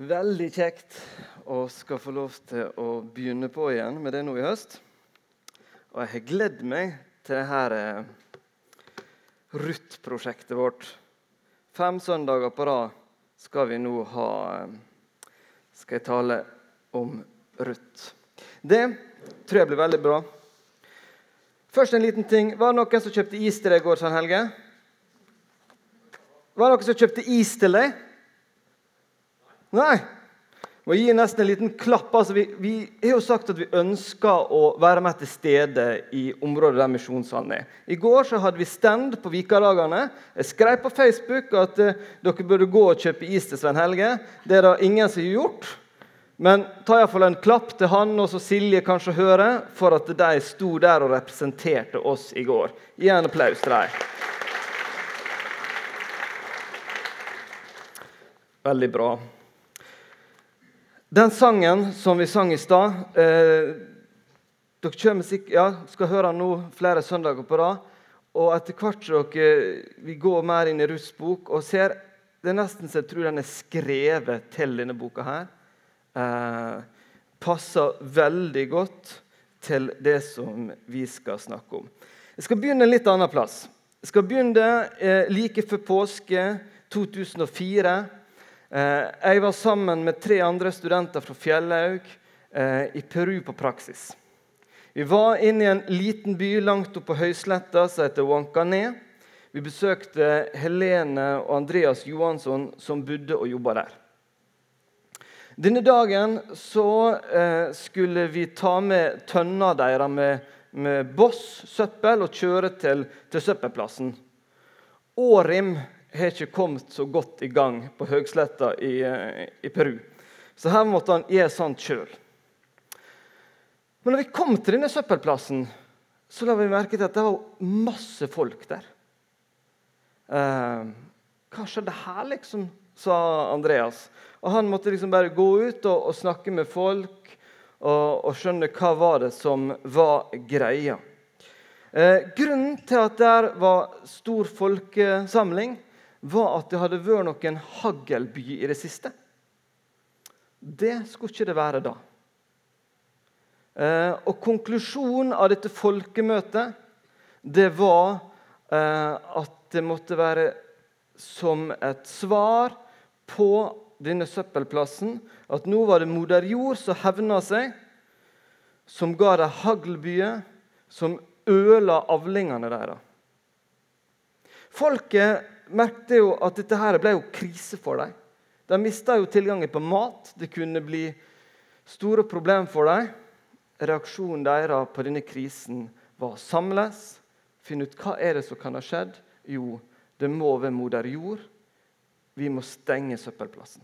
Veldig kjekt å skal få lov til å begynne på igjen med det nå i høst. Og jeg har gledd meg til det her eh, Ruth-prosjektet vårt. Fem søndager på rad skal vi nå ha eh, Skal jeg tale om Ruth. Det tror jeg blir veldig bra. Først en liten ting. Var det noen som kjøpte is til deg i går, Svein Helge? Var det noen som kjøpte is til deg? Nei. Må gi nesten en liten klapp. Altså, vi, vi har jo sagt at vi ønsker å være med til stede i området der misjonssalen er. I går så hadde vi stand på Vikardagene. Jeg skrev på Facebook at uh, dere burde gå og kjøpe is til Svein Helge. Det er det ingen som har gjort. Men ta iallfall en klapp til han og så Silje kanskje hører, for at de sto der og representerte oss i går. Gi en applaus til dem. Veldig bra. Den sangen som vi sang i stad eh, Dere kommer ja, skal høre den nå flere søndager på rad. Og etter hvert som dere vi går mer inn i Ruths bok og ser Det er nesten så jeg tror den er skrevet til denne boka her. Eh, passer veldig godt til det som vi skal snakke om. Jeg skal begynne en litt annen plass. Jeg skal begynne eh, like før påske 2004. Eh, jeg var sammen med tre andre studenter fra Fjellhaug eh, i Peru på praksis. Vi var inne i en liten by langt oppe på høysletta som heter Huancané. Vi besøkte Helene og Andreas Johansson, som bodde og jobba der. Denne dagen så eh, skulle vi ta med tønna deres med, med Boss søppel og kjøre til, til søppelplassen. Årim har ikke kommet så godt i gang på Høgsletta i, eh, i Peru. Så her måtte han gjøre sånt sjøl. Men når vi kom til denne søppelplassen, så la vi merke til at det var masse folk der. Eh, hva skjedde her, liksom? sa Andreas. Og Han måtte liksom bare gå ut og, og snakke med folk og, og, skjønne hva var det som var greia. Eh, grunnen til at det var stor folkesamling, var at det hadde vært noen haglby i det siste. Det skulle ikke det være da. Eh, og Konklusjonen av dette folkemøtet det var eh, at det måtte være som et svar på denne søppelplassen at nå var det moder jord som hevna seg, som ga dem haglbyer, som ødela avlingene deres. Folket merket jo at dette her ble jo krise for dem. De mista jo tilgangen på mat. Det kunne bli store problemer for dem. Reaksjonen deres på denne krisen var å samles, finne ut hva er det som kan ha skjedd. Jo, det må være moder jord. Vi må stenge søppelplassen.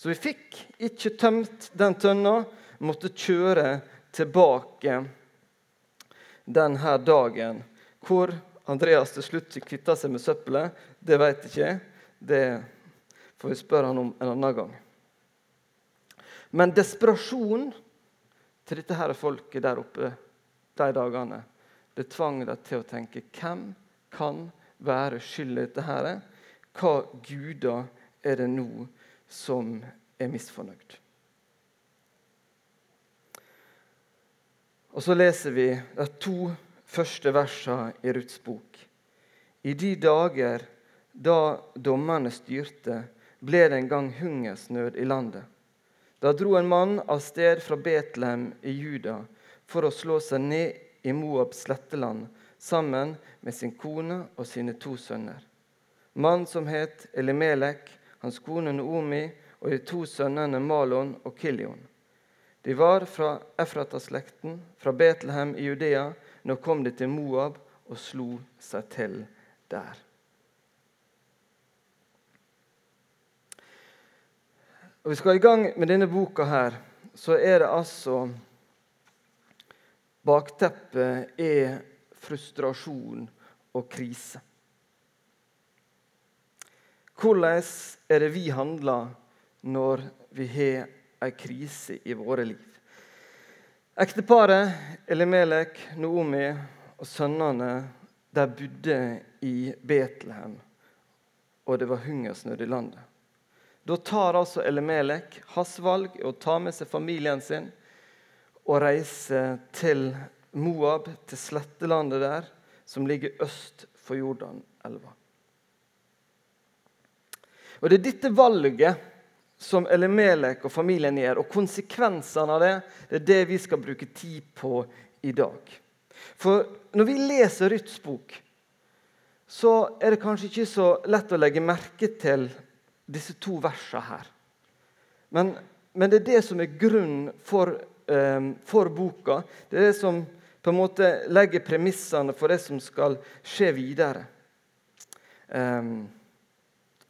Så vi fikk ikke tømt den tønna, måtte kjøre tilbake denne dagen hvor Andreas til slutt kvitta seg med søppelet, det jeg ikke. Det får vi spørre han om en annen gang. Men desperasjon til dette her folket der oppe de dagene, det tvang dem til å tenke hvem kan være skyld i dette her? Hva guder er det nå som er misfornøyd? Og så leser vi de to første versene i Ruths bok. I de dager da dommerne styrte, ble det en gang hungersnød i landet. Da dro en mann av sted fra Betlehem i Juda for å slå seg ned i Moabs sletteland sammen med sin kone og sine to sønner. Mannen som het Elimelek, hans kone Noomi og de to sønnene Malon og Kilion. De var fra Efrata-slekten, fra Betlehem i Judea, nå kom de til Moab og slo seg til der. Og Vi skal i gang med denne boka her. Så er det altså Bakteppet er frustrasjon og krise. Hvordan er det vi handler når vi har ei krise i våre liv? Ekteparet Elimelek, Noomi og sønnene de bodde i Betlehem, og det var hungersnød i landet. Da tar altså Elimelek hans valg å ta med seg familien sin og reise til Moab, til slettelandet der, som ligger øst for Jordanelva. Og Det er dette valget som Elimelek og familien gjør, og konsekvensene av det, det er det vi skal bruke tid på i dag. For når vi leser Ruths bok, så er det kanskje ikke så lett å legge merke til disse to versene her. Men, men det er det som er grunnen for, um, for, boka. Det er det som på en måte legger premissene for det som skal skje videre. Um,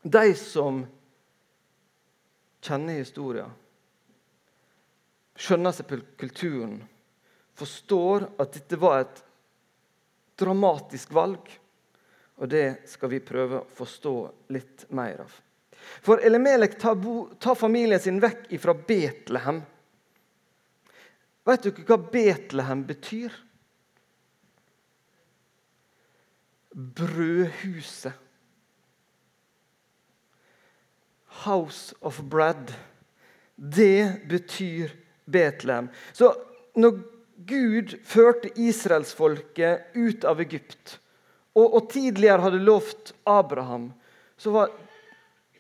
de som kjenner historien, skjønner seg på kulturen, forstår at dette var et dramatisk valg. Og det skal vi prøve å forstå litt mer av. For Elimelek tar, tar familien sin vekk fra Betlehem. Vet dere hva Betlehem betyr? Brødhuset. House of bread. Det betyr Betlehem. Så når Gud førte israelsfolket ut av Egypt, og, og tidligere hadde lovt Abraham, så var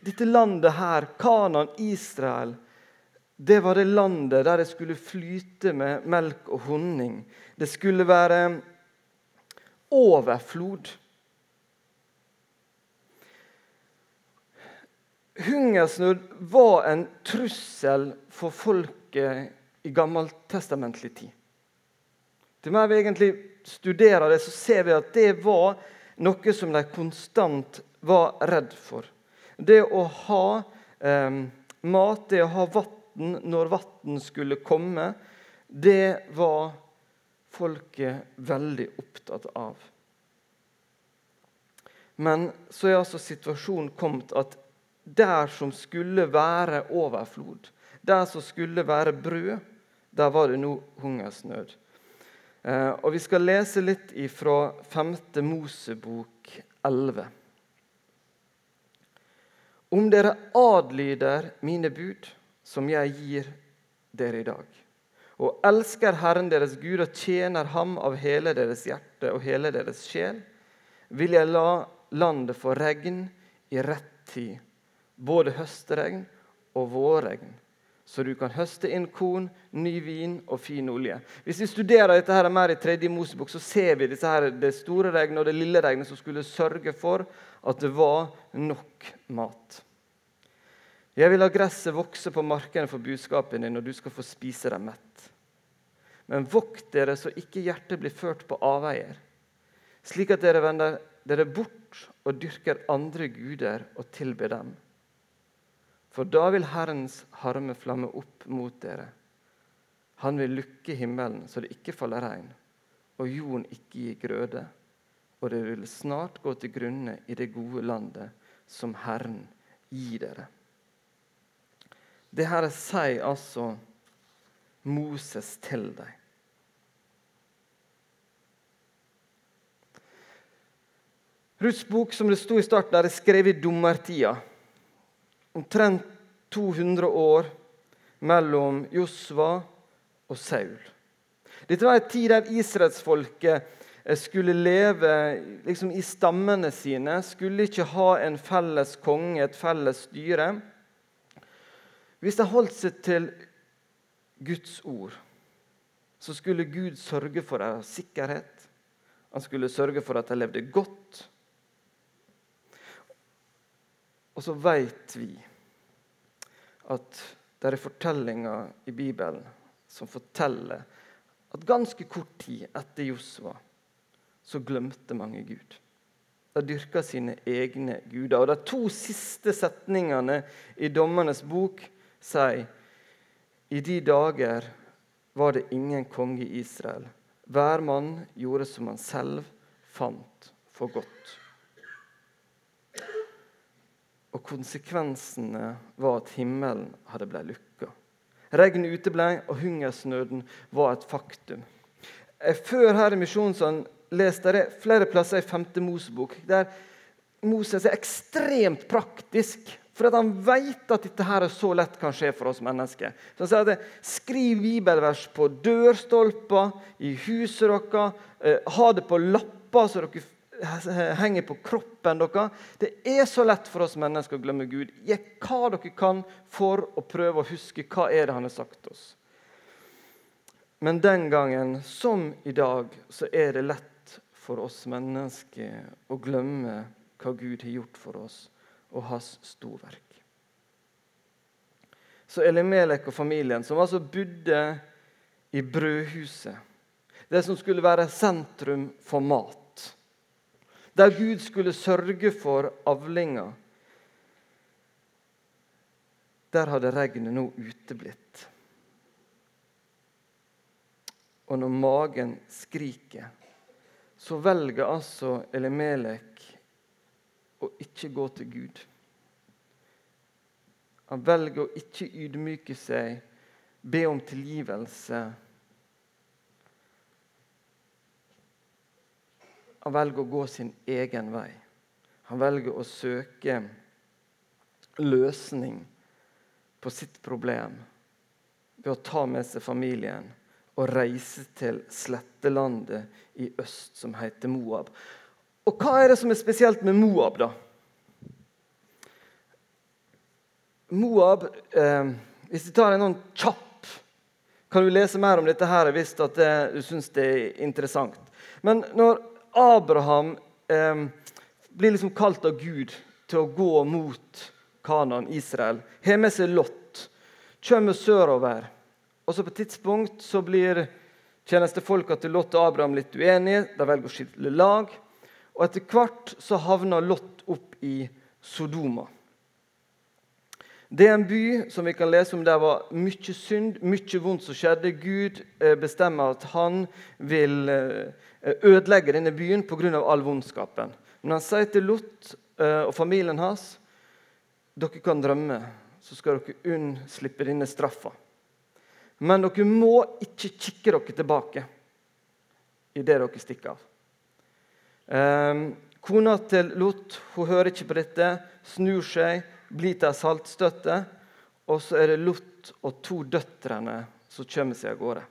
dette landet her, Kanan, Israel, det var det landet der det skulle flyte med melk og honning. Det skulle være overflod. Hungersnød var en trussel for folket i gammeltestamentlig tid. Til mer vi egentlig studerer det, så ser vi at det var noe som de konstant var redd for. Det å ha eh, mat, det å ha vann når vann skulle komme, det var folket veldig opptatt av. Men så er altså situasjonen kommet at der som skulle være overflod, der som skulle være brød, der var det nå hungersnød. Eh, og Vi skal lese litt fra 5. Mosebok 11. Om dere adlyder mine bud, som jeg gir dere i dag, og elsker Herren deres Gud og tjener Ham av hele deres hjerte og hele deres sjel, vil jeg la landet få regn i rett tid, både høstregn og vårregn, så du kan høste inn korn, ny vin og fin olje. Hvis vi studerer dette her mer i tredje Mosebok, så ser vi her, det store regnet og det lille regnet som skulle sørge for at det var nok mat. Jeg vil la gresset vokse på markene for budskapen din, og du skal få spise deg mett. Men vokt dere så ikke hjertet blir ført på avveier, slik at dere vender dere bort og dyrker andre guder og tilber dem. For da vil Herrens harme flamme opp mot dere. Han vil lukke himmelen så det ikke faller regn, og jorden ikke gir grøde. Og dere vil snart gå til grunne i det gode landet som Herren gir dere. Det her sier altså Moses til deg. Ruths bok som det sto i starten, er skrevet i dommertida omtrent 200 år mellom Josva og Saul. Dette var en tid der israelsfolket eh, skulle leve liksom, i stammene sine, skulle ikke ha en felles konge, et felles styre. Hvis de holdt seg til Guds ord, så skulle Gud sørge for deres sikkerhet. Han skulle sørge for at de levde godt. Og så vet vi at det er fortellinger i Bibelen som forteller at ganske kort tid etter Josva så glemte mange Gud. De dyrka sine egne guder. Og De to siste setningene i Dommernes bok sier i de dager var det ingen konge i Israel. Hver mann gjorde som han selv fant for godt. Og konsekvensene var at himmelen hadde blitt lukka. Regnet uteble, og hungersnøden var et faktum. Før her i Misjonssalen leste jeg flere plasser i 5. Mosebok der Moses er ekstremt praktisk For han vet at dette her er så lett kan skje for oss mennesker. Så han sier at Skriv bibelvers på dørstolper, i huset deres. Eh, ha det på lapper så dere henger på kroppen deres. Det er så lett for oss mennesker å glemme Gud. Gjør hva dere kan for å prøve å huske hva er det han har sagt oss. Men den gangen, som i dag, så er det lett for oss mennesker å glemme hva Gud har gjort for oss, og hans storverk. Så Elimelek og familien, som altså bodde i brødhuset, det som skulle være sentrum for mat, der Gud skulle sørge for avlinga, der hadde regnet nå uteblitt. Og når magen skriker, så velger altså Elimelek å ikke gå til Gud. Han velger å ikke ydmyke seg, be om tilgivelse. Han velger å gå sin egen vei. Han velger å søke løsning på sitt problem ved å ta med seg familien og reise til slettelandet i øst som heter Moab. Og hva er det som er spesielt med Moab, da? Moab eh, Hvis vi tar en noen kjapp Kan du lese mer om dette her hvis at det, du syns det er interessant. Men når Abraham eh, blir liksom kalt av Gud til å gå mot Kanan, Israel, har med seg Lot, kommer sørover og så På et tidspunkt så blir tjenestefolka til Lot og Abraham litt uenige. De velger å skille lag. Og Etter hvert så havner Lot opp i Sodoma. Det er en by som vi kan lese om der var mye synd, mye vondt som skjedde. Gud eh, bestemmer at han vil eh, ødelegge denne byen pga. all vondskapen. Men han sier til Lot eh, og familien hans dere kan drømme, så skal dere unnslippe denne straffa. Men dere må ikke kikke dere tilbake idet dere stikker av. Eh, kona til Lot hun hører ikke på dette, snur seg, blir til ei saltstøtte. Og så er det Lot og to døtrene som kommer seg av gårde.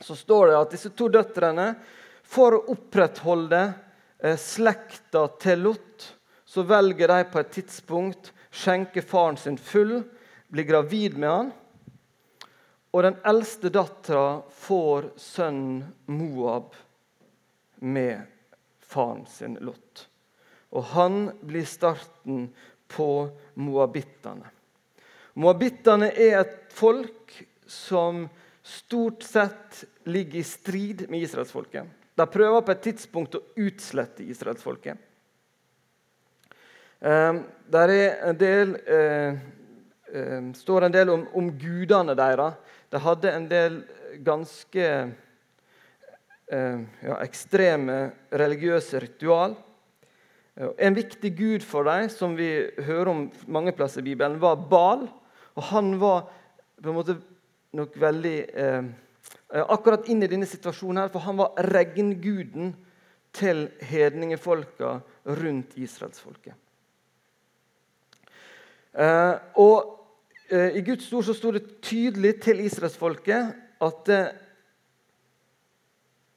Så står det at disse to døtrene, for å opprettholde eh, slekta til Lot, så velger de på et tidspunkt skjenke faren sin full, blir gravid med han, og den eldste dattera får sønnen Moab med faren sin Lot. Og han blir starten på moabittene. Moabittene er et folk som stort sett ligger i strid med israelsfolket. De prøver på et tidspunkt å utslette israelsfolket. Eh, der er del, eh, eh, står en del om, om gudene deres de hadde en del ganske eh, ja, ekstreme religiøse ritual. En viktig gud for dem, som vi hører om mange plasser i Bibelen, var Bal. Og han var på en måte nok veldig eh, Akkurat inn i denne situasjonen her, for han var regnguden til hedningefolka rundt israelsfolket. Eh, og Eh, I Guds ord så sto det tydelig til israelsfolket at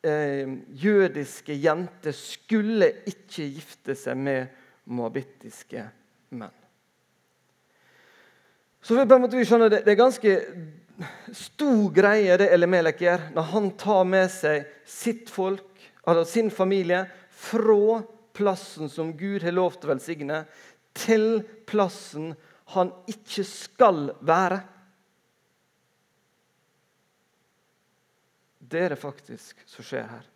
eh, jødiske jenter skulle ikke gifte seg med moabittiske menn. Så vi på en måte vi skjønner det, det er ganske stor greie det Elimelek gjør når han tar med seg sitt folk, altså sin familie, fra plassen som Gud har lovt å velsigne, til plassen han ikke skal være. Det er det faktisk som skjer her.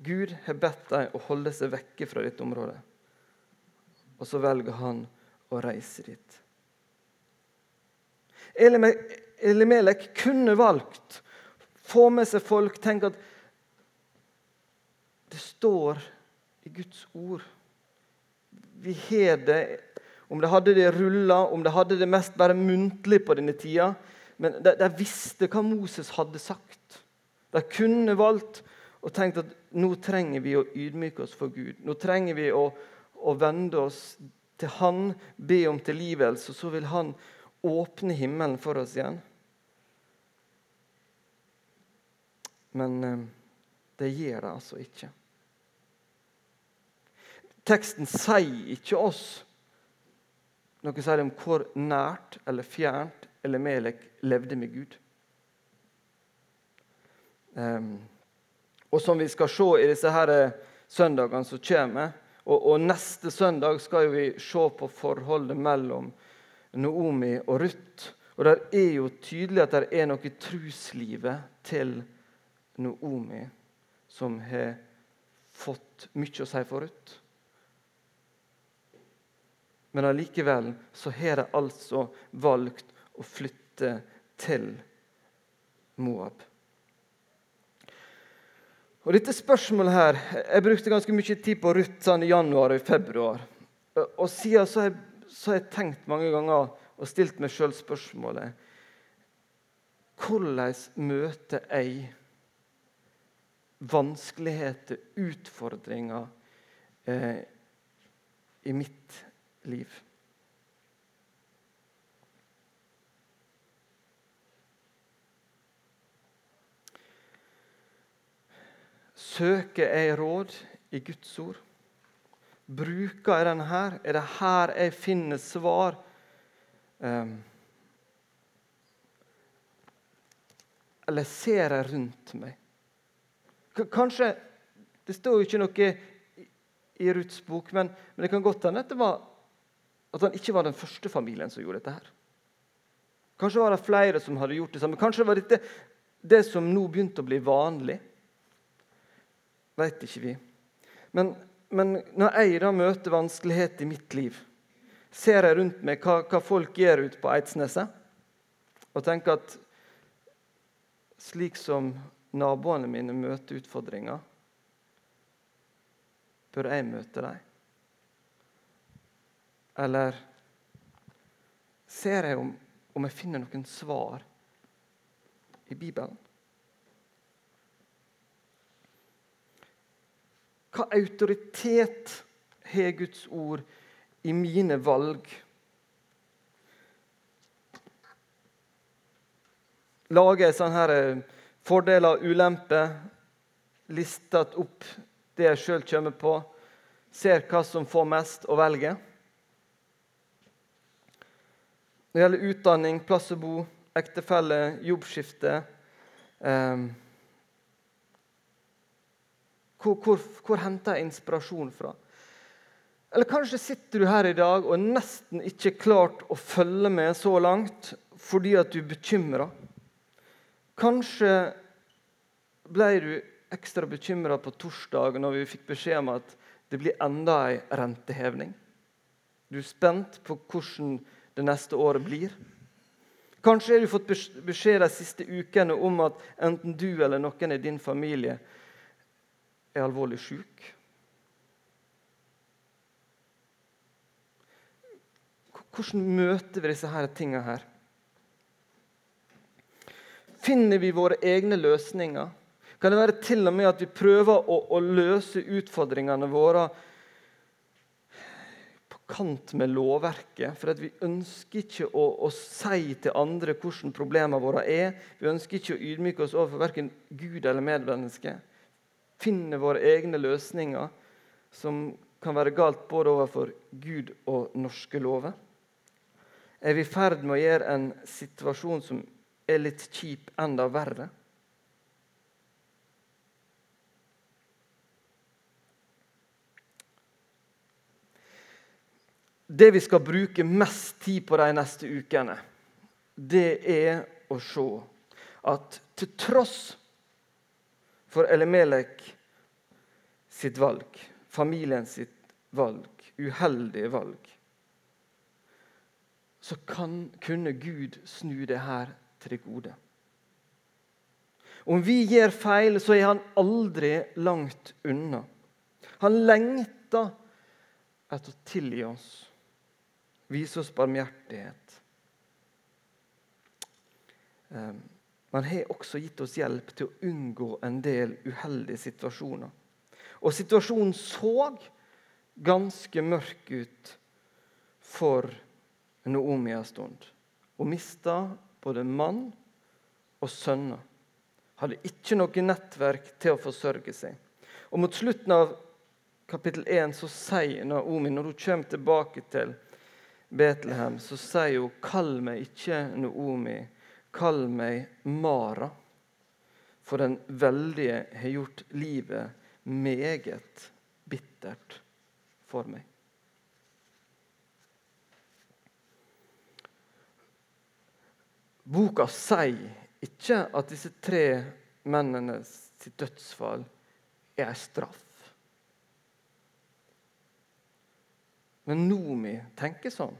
Gud har bedt dem å holde seg vekke fra dette området. Og så velger han å reise dit. Elimelek kunne valgt få med seg folk, tenk at det står i Guds ord. Vi har det Om de hadde det rulla, om de hadde det mest bare muntlig på denne tida Men de, de visste hva Moses hadde sagt. De kunne valgt og tenkt at nå trenger vi å ydmyke oss for Gud. Nå trenger vi å, å vende oss til Han, be om tilgivelse, og så vil Han åpne himmelen for oss igjen. Men eh, det gjør det altså ikke. Teksten sier ikke oss noe særlig om hvor nært eller fjernt Elimelek levde med Gud. Um, og som vi skal se i disse her eh, søndagene som kommer, og, og, neste søndag skal vi se på forholdet mellom Naomi og Ruth. Og Det er jo tydelig at det er noe i truslivet til Naomi som har fått mye å si for Ruth. Men allikevel så har de altså valgt å flytte til Moab. Og dette spørsmålet her, Jeg brukte ganske mye tid på Ruth sånn i januar og i februar. Og Siden så har, jeg, så har jeg tenkt mange ganger og stilt meg sjøl spørsmålet Hvordan møter jeg vanskeligheter, utfordringer, eh, i mitt liv? Søker jeg råd i Guds ord? Bruker jeg den her? Er det her jeg finner svar? Um, eller ser jeg rundt meg? Kanskje Det står jo ikke noe i Ruths bok, men, men det kan godt hende at, at han ikke var den første familien som gjorde dette. her. Kanskje var det flere som hadde gjort det samme. Kanskje var dette det som nå begynte å bli vanlig veit ikke vi. Men, men, når jeg da møter vanskeligheter i mitt liv, ser jeg rundt meg hva, hva folk gjør ute på Eidsneset, og tenker at slik som naboene mine møter utfordringer, bør jeg møte dem? Eller ser jeg om, om jeg finner noen svar i Bibelen? Hva autoritet har Guds ord i mine valg? Lager jeg sånn her eh, fordeler og ulemper, listet opp det jeg sjøl kommer på, ser hva som får mest, å velge. Når det gjelder utdanning, plass å bo, ektefelle, jobbskifte eh, hvor, hvor, hvor henter jeg inspirasjon fra? Eller kanskje sitter du her i dag og nesten ikke klart å følge med så langt fordi at du er bekymra. Kanskje ble du ekstra bekymra på torsdag når vi fikk beskjed om at det blir enda ei renteheving. Du er spent på hvordan det neste året blir. Kanskje har du fått beskjed de siste ukene om at enten du eller noen i din familie er alvorlig syk. Hvordan møter vi disse her tingene her? Finner vi våre egne løsninger? Kan det være til og med at vi prøver å, å løse utfordringene våre på kant med lovverket? For vi ønsker ikke å, å, si til andre hvordan problemene våre er. Vi ønsker ikke å ydmyke oss overfor verken Gud eller medmennesker finner våre egne løsninger som kan være galt både overfor Gud og norske lover? Er vi i ferd med å gjøre en situasjon som er litt kjip, enda verre? Det vi skal bruke mest tid på de neste ukene, det er å se at til tross for Elimelek sitt valg, familien sitt valg, uheldige valg, så kan, kunne Gud snu det her til det gode. Om vi gjør feil, så er han aldri langt unna. Han lengter etter å tilgi oss, vise oss barmhjertighet. Um, men har også gitt oss hjelp til å unngå en del uheldige situasjoner. Og situasjonen så ganske mørk ut for Naomi en stund. Hun mista både mann og sønner. Hadde ikke noe nettverk til å forsørge seg. Og Mot slutten av kapittel 1 så sier Naomi, når hun kommer tilbake til Betlehem, så sier hun 'Kall meg ikke Naomi, kall meg Mara'. For den veldige har gjort livet meget bittert for meg. Boka sier ikke at disse tre mennene sitt dødsfall er en straff. Men Nomi tenker sånn.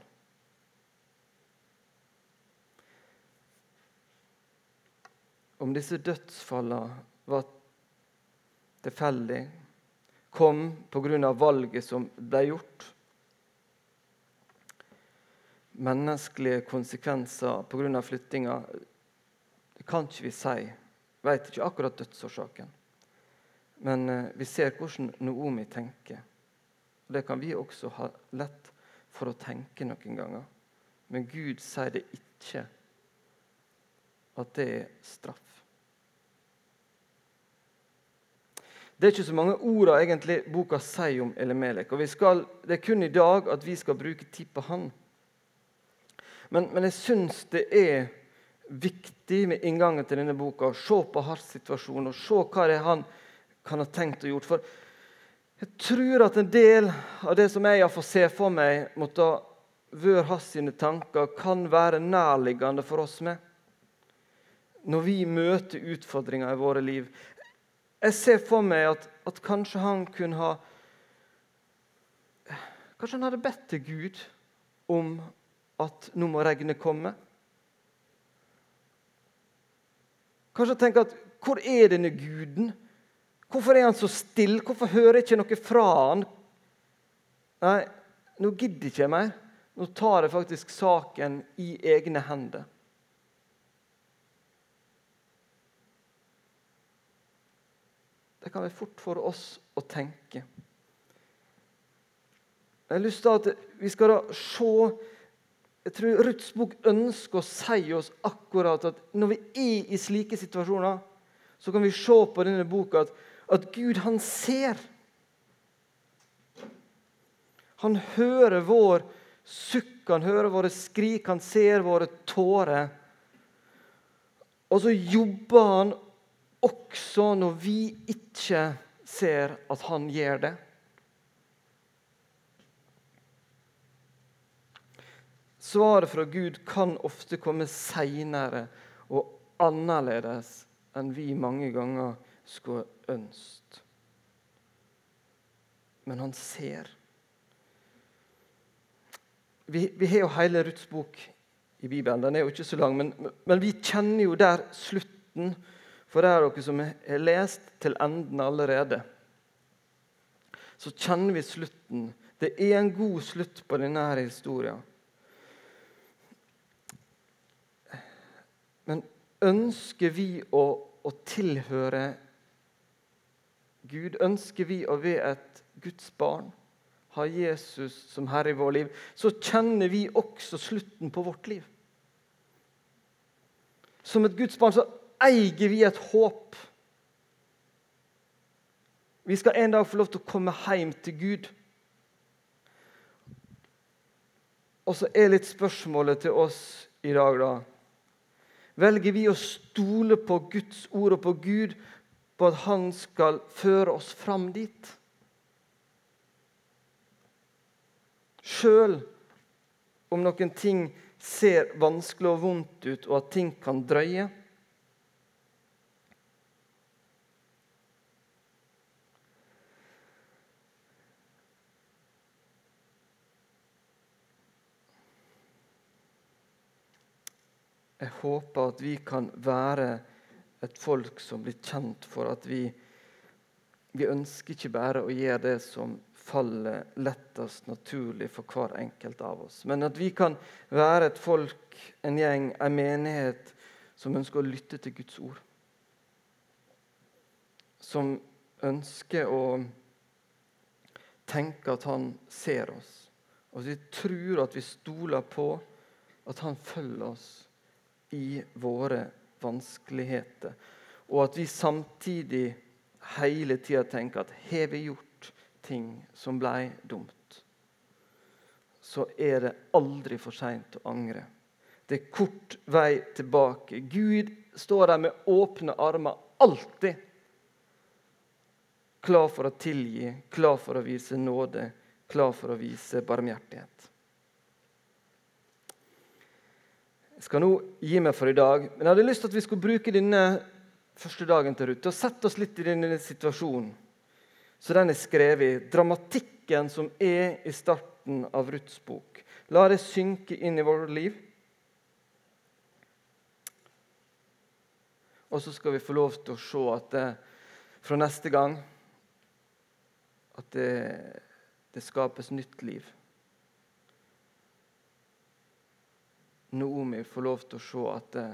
Om disse dødsfallene var tilfeldig, kom pga. valget som ble gjort Menneskelige konsekvenser pga. flyttinga det kan ikke vi si. Vet ikke akkurat dødsårsaken. Men eh, vi ser hvordan Noomi tenker. Og Det kan vi også ha lett for å tenke noen ganger. Men Gud sier det ikke at det er straff. Det er ikke så mange ord egentlig boka sier om Elimelek. og skal, Det er kun i dag at vi skal bruke tid på han. Men, men jeg syns det er viktig med inngangen til denne boka å se på hans situasjon og se hva det er han kan ha tenkt og gjort. For jeg tror at en del av det som jeg får se for meg måtte være hans sine tanker, kan være nærliggende for oss med når vi møter utfordringer i våre liv. Jeg ser for meg at, at kanskje han kunne ha Kanskje han hadde bedt til Gud om at nå må regnet komme. Kanskje han tenker at hvor er denne guden Hvorfor er han så stille? Hvorfor hører jeg ikke noe fra han? Nei, nå gidder jeg ikke mer. Nå tar jeg faktisk saken i egne hender. Det kan være fort for oss å tenke. Jeg har lyst til at vi skal da se jeg tror Ruths bok ønsker å si oss akkurat at når vi er i slike situasjoner, så kan vi se på denne boka at at Gud, han ser. Han hører vår sukk, han hører våre skrik, han ser våre tårer. Og så jobber han også når vi ikke ser at han gjør det. Svaret fra Gud kan ofte komme seinere og annerledes enn vi mange ganger skulle ønske. Men han ser. Vi, vi, har jo hele Ruths bok i Bibelen. Den er jo ikke så lang, men, men vi kjenner jo der slutten. For det er dere som har lest til enden allerede. Så kjenner vi slutten. Det er en god slutt på denne historien. Men ønsker vi å, å tilhøre Gud, ønsker vi å være et Guds barn, ha Jesus som Herre i vårt liv, så kjenner vi også slutten på vårt liv. Som et Guds barn så eier vi et håp. Vi skal en dag få lov til å komme hjem til Gud. Og så er litt spørsmålet til oss i dag, da. Velger vi å stole på Guds ord og på Gud på at han skal føre oss fram dit. Sjøl om noen ting ser vanskelig og vondt ut, og at ting kan drøye. Jeg håper at vi kan være et folk som blir kjent for at vi, vi ønsker ikke bare å gjøre det som faller lettest naturlig for hver enkelt av oss, men at vi kan være et folk, en gjeng, en menighet som ønsker å lytte til Guds ord. Som ønsker å tenke at han ser oss. Og at vi tror at vi stoler på at han følger oss i våre vanskeligheter. Og at vi samtidig hele tida tenker at har vi gjort ting som ble dumt, så er det aldri for seint å angre. Det er kort vei tilbake. Gud står der med åpne armer alltid. Klar for å tilgi, klar for å vise nåde, klar for å vise barmhjertighet. Jeg skal nå gi meg for i dag, men jeg hadde lyst til at vi skulle bruke denne første dagen til Ruth til å sette oss litt i denne situasjonen. Så den er skrevet. Dramatikken som er i starten av Ruths bok. La det synke inn i vårt liv. Og så skal vi få lov til å se at det, fra neste gang at det, det skapes nytt liv. Noomi får lov til å se at det,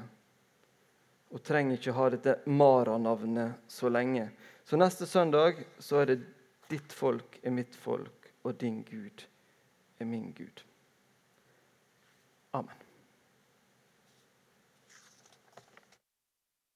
hun trenger ikke ha dette Mara-navnet så lenge. Så neste søndag så er det 'Ditt folk er mitt folk, og din Gud er min Gud'. Amen.